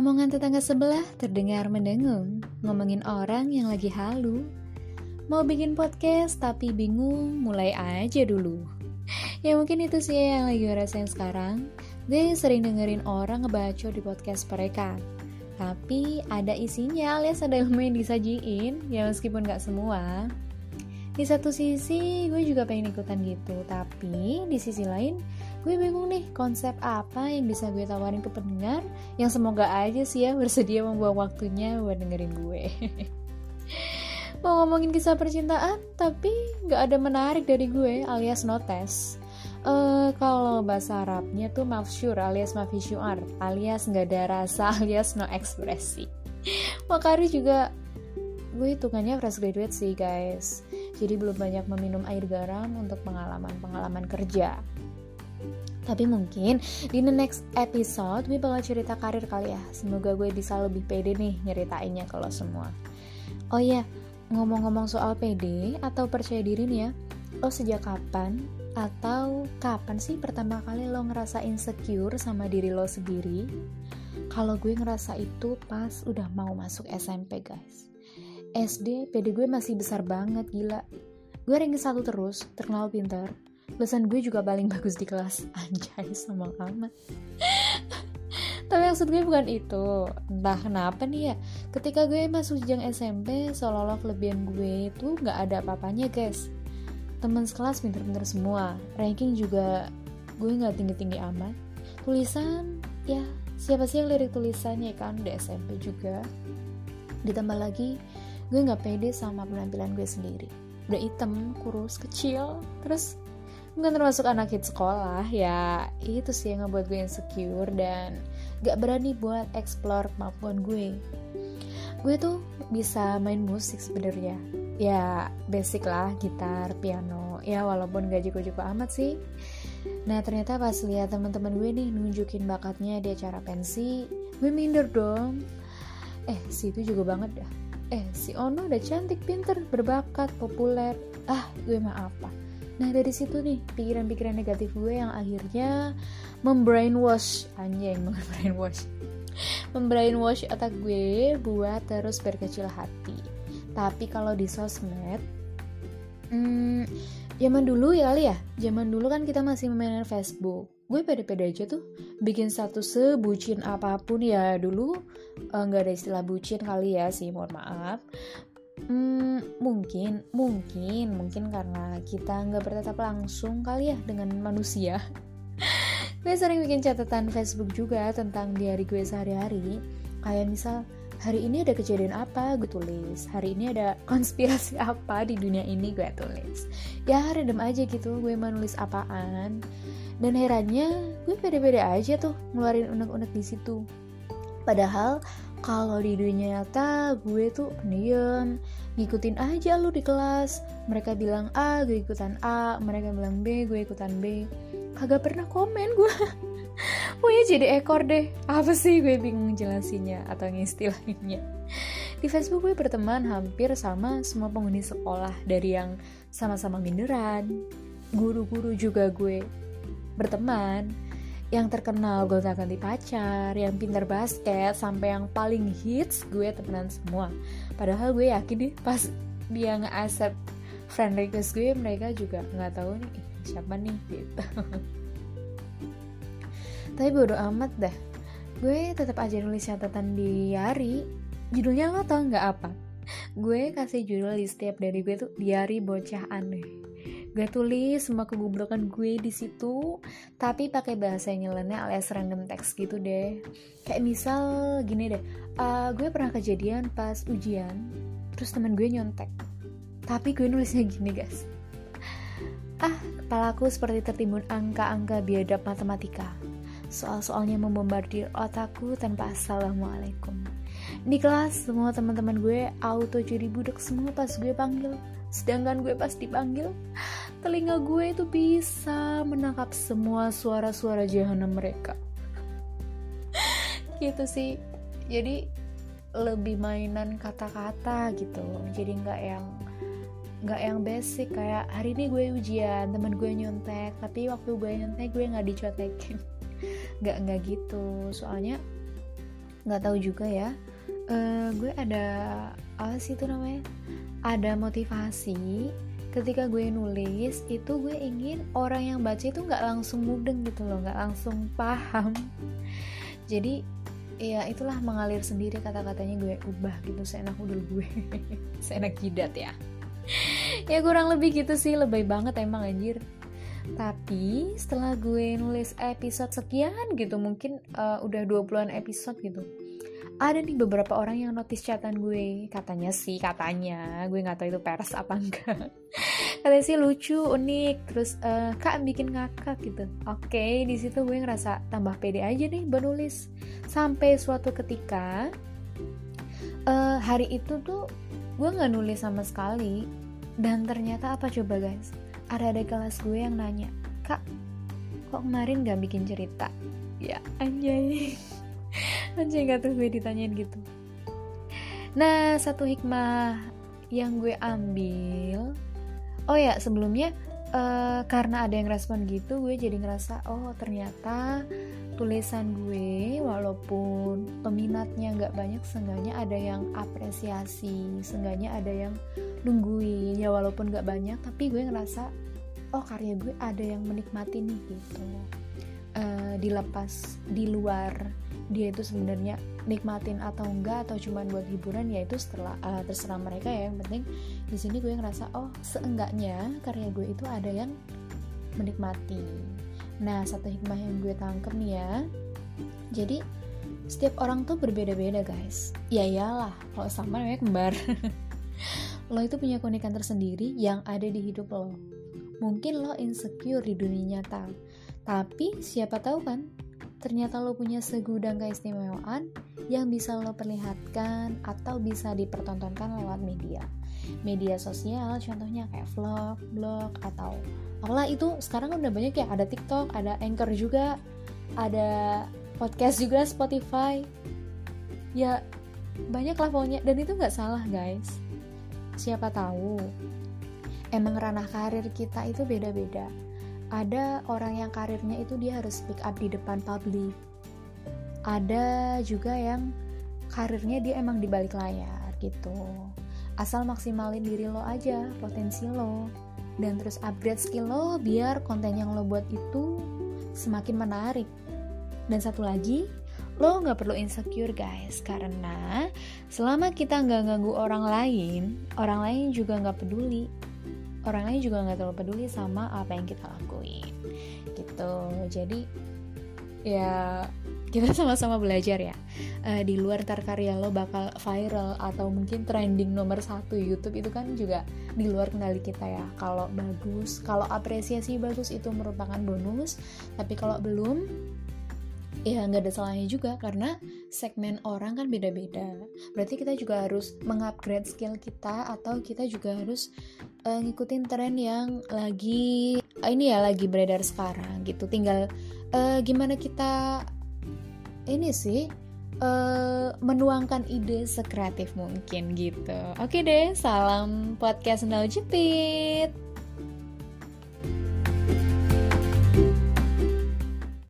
Omongan tetangga sebelah terdengar mendengung, ngomongin orang yang lagi halu. Mau bikin podcast tapi bingung, mulai aja dulu. Ya mungkin itu sih yang lagi gue rasain sekarang. Gue sering dengerin orang ngebaca di podcast mereka. Tapi ada isinya alias ada ilmu yang disajiin, ya meskipun gak semua. Di satu sisi gue juga pengen ikutan gitu, tapi di sisi lain gue bingung nih konsep apa yang bisa gue tawarin ke pendengar? Yang semoga aja sih ya bersedia membuang waktunya buat dengerin gue. Mau ngomongin kisah percintaan tapi gak ada menarik dari gue alias notes uh, kalau bahasa Arabnya tuh mafsyur alias mafisyuar alias nggak ada rasa alias no ekspresi. Makari juga gue hitungannya fresh graduate sih guys. Jadi belum banyak meminum air garam untuk pengalaman-pengalaman kerja tapi mungkin di the next episode gue bakal cerita karir kali ya. Semoga gue bisa lebih pede nih nyeritainnya kalau semua. Oh iya, ngomong-ngomong soal pede atau percaya diri nih ya. Lo sejak kapan atau kapan sih pertama kali lo ngerasa insecure sama diri lo sendiri? Kalau gue ngerasa itu pas udah mau masuk SMP guys. SD, pede gue masih besar banget gila. Gue ranking satu terus, terkenal pintar, Lulusan gue juga paling bagus di kelas. Anjay sama amat. Tapi maksud gue bukan itu. Entah kenapa nih ya Ketika gue masuk jenjang SMP Seolah-olah kelebihan gue itu gak ada apa-apanya guys. Teman sekelas pinter-pinter semua. Ranking juga gue gak tinggi-tinggi amat. Tulisan ya siapa sih yang lirik tulisannya kan di SMP juga. Ditambah lagi gue gak pede sama penampilan gue sendiri. Udah hitam, kurus, kecil Terus bukan termasuk anak hit sekolah ya itu sih yang ngebuat gue insecure dan gak berani buat explore kemampuan gue. Gue tuh bisa main musik sebenarnya. Ya basic lah gitar piano. Ya walaupun gak jago-jago amat sih. Nah ternyata pas lihat teman-teman gue nih nunjukin bakatnya di acara pensi gue minder dong. Eh si itu juga banget dah. Eh si Ono udah cantik pinter berbakat populer. Ah gue mah apa Nah dari situ nih pikiran-pikiran negatif gue yang akhirnya membrainwash. Anjing membrainwash. Membrainwash otak gue buat terus berkecil hati. Tapi kalau di sosmed, hmm, zaman dulu ya kali ya, zaman dulu kan kita masih memainkan Facebook. Gue pede-pede aja tuh bikin satu sebucin apa pun. Ya dulu eh, nggak uh, ada istilah bucin kali ya sih mohon maaf Hmm, mungkin, mungkin, mungkin karena kita nggak bertatap langsung kali ya dengan manusia. gue sering bikin catatan Facebook juga tentang diary gue sehari-hari. Kayak misal, hari ini ada kejadian apa, gue tulis. Hari ini ada konspirasi apa di dunia ini, gue tulis. Ya, random aja gitu, gue menulis apaan. Dan herannya, gue pede-pede aja tuh ngeluarin unek-unek di situ. Padahal kalau di dunia nyata gue tuh pendiam ngikutin aja lu di kelas. Mereka bilang A gue ikutan A. Mereka bilang B gue ikutan B. Kagak pernah komen gue. Pokoknya jadi ekor deh. Apa sih gue bingung jelasinnya Atau ngistilahinnya Di Facebook gue berteman hampir sama semua penghuni sekolah Dari yang sama-sama minderan Guru-guru juga gue berteman yang terkenal gonta ganti pacar, yang pintar basket, sampai yang paling hits gue temenan semua. Padahal gue yakin nih pas dia nge-accept friend request gue, mereka juga nggak tahu nih siapa nih gitu. Tapi bodo amat dah. Gue tetap aja nulis catatan di diary. Judulnya lo tau nggak apa? Gue kasih judul di setiap dari gue tuh diary bocah aneh gue tulis semua kegoblokan gue di situ. Tapi pakai bahasa yang nyeleneh alias random text gitu deh. Kayak misal gini deh uh, gue pernah kejadian pas ujian terus teman gue nyontek. Tapi gue nulisnya gini guys. Ah kepalaku seperti tertimbun angka-angka biadab matematika. Soal-soalnya membombardir otakku tanpa assalamualaikum di kelas semua teman-teman gue auto jadi budak semua pas gue panggil. Sedangkan gue pas dipanggil telinga gue itu bisa menangkap semua suara-suara jahanam mereka. Gitu sih. Jadi lebih mainan kata-kata gitu. Jadi nggak yang nggak yang basic. Kayak hari ini gue ujian temen gue nyontek. Tapi waktu gue nyontek gue nggak dicotekin. Nggak nggak gitu. Soalnya nggak tahu juga ya uh, gue ada apa sih itu namanya? Ada motivasi. Ketika gue nulis itu gue ingin orang yang baca itu nggak langsung mudeng gitu loh nggak langsung paham. Jadi ya itulah mengalir sendiri kata-katanya gue ubah gitu seenak udul gue. Seenak jidat ya. Ya kurang lebih gitu sih lebay banget emang anjir. Tapi setelah gue nulis episode sekian gitu mungkin uh, udah 20-an episode gitu ada nih beberapa orang yang notice catatan gue. Katanya sih katanya. Gue nggak tahu itu pers apa enggak. Katanya sih lucu unik. Terus uh, kak bikin ngakak gitu. Oke okay, di situ gue ngerasa tambah pede aja nih menulis. Sampai suatu ketika uh, hari itu tuh gue nggak nulis sama sekali. Dan ternyata apa coba guys? Ada ada kelas gue yang nanya kak kok kemarin gak bikin cerita? Ya anjay anjay gak tuh gue ditanyain gitu. Nah satu hikmah yang gue ambil. Oh ya sebelumnya uh, karena ada yang respon gitu gue jadi ngerasa oh ternyata tulisan gue walaupun peminatnya nggak banyak seenggaknya ada yang apresiasi seenggaknya ada yang nungguin ya walaupun nggak banyak tapi gue ngerasa oh karya gue ada yang menikmati nih gitu. Uh, dilepas di luar dia itu sebenarnya nikmatin atau enggak atau cuman buat hiburan ya itu setelah uh, terserah mereka ya. Yang penting di sini gue ngerasa oh seenggaknya karya gue itu ada yang menikmati. Nah satu hikmah yang gue tangkep nih ya. Jadi setiap orang tuh berbeda-beda guys. Ya iyalah kalau sama namanya kembar. Lo itu punya keunikan tersendiri yang ada di hidup lo. Mungkin lo insecure di dunia nyata. Tapi siapa tahu kan ternyata lo punya segudang keistimewaan yang bisa lo perlihatkan atau bisa dipertontonkan lewat media. Media sosial contohnya kayak vlog, blog atau apalah itu sekarang udah banyak ya. Ada TikTok, ada Anchor juga ada podcast juga Spotify. Ya banyak lah pokoknya. Dan itu nggak salah guys. Siapa tahu emang ranah karir kita itu beda-beda ada orang yang karirnya itu dia harus speak up di depan publik. Ada juga yang karirnya dia emang di balik layar gitu. Asal maksimalin diri lo aja potensi lo. Dan terus upgrade skill lo biar konten yang lo buat itu semakin menarik. Dan satu lagi lo nggak perlu insecure guys. Karena selama kita nggak ganggu orang lain orang lain juga nggak peduli orang lain juga nggak terlalu peduli sama apa yang kita lakuin. Gitu. Jadi ya kita sama-sama belajar ya. Uh, di luar ntar karya lo bakal viral atau mungkin trending nomor satu YouTube itu kan juga di luar kendali kita ya. Kalau bagus kalau apresiasi bagus itu merupakan bonus. Tapi kalau belum ya nggak ada salahnya juga karena segmen orang kan beda-beda. Berarti kita juga harus mengupgrade skill kita atau kita juga harus uh, ngikutin tren yang lagi uh, ini ya lagi beredar sekarang gitu. Tinggal uh, gimana kita ini sih uh, menuangkan ide sekreatif mungkin gitu. Oke deh salam podcast sendal jepit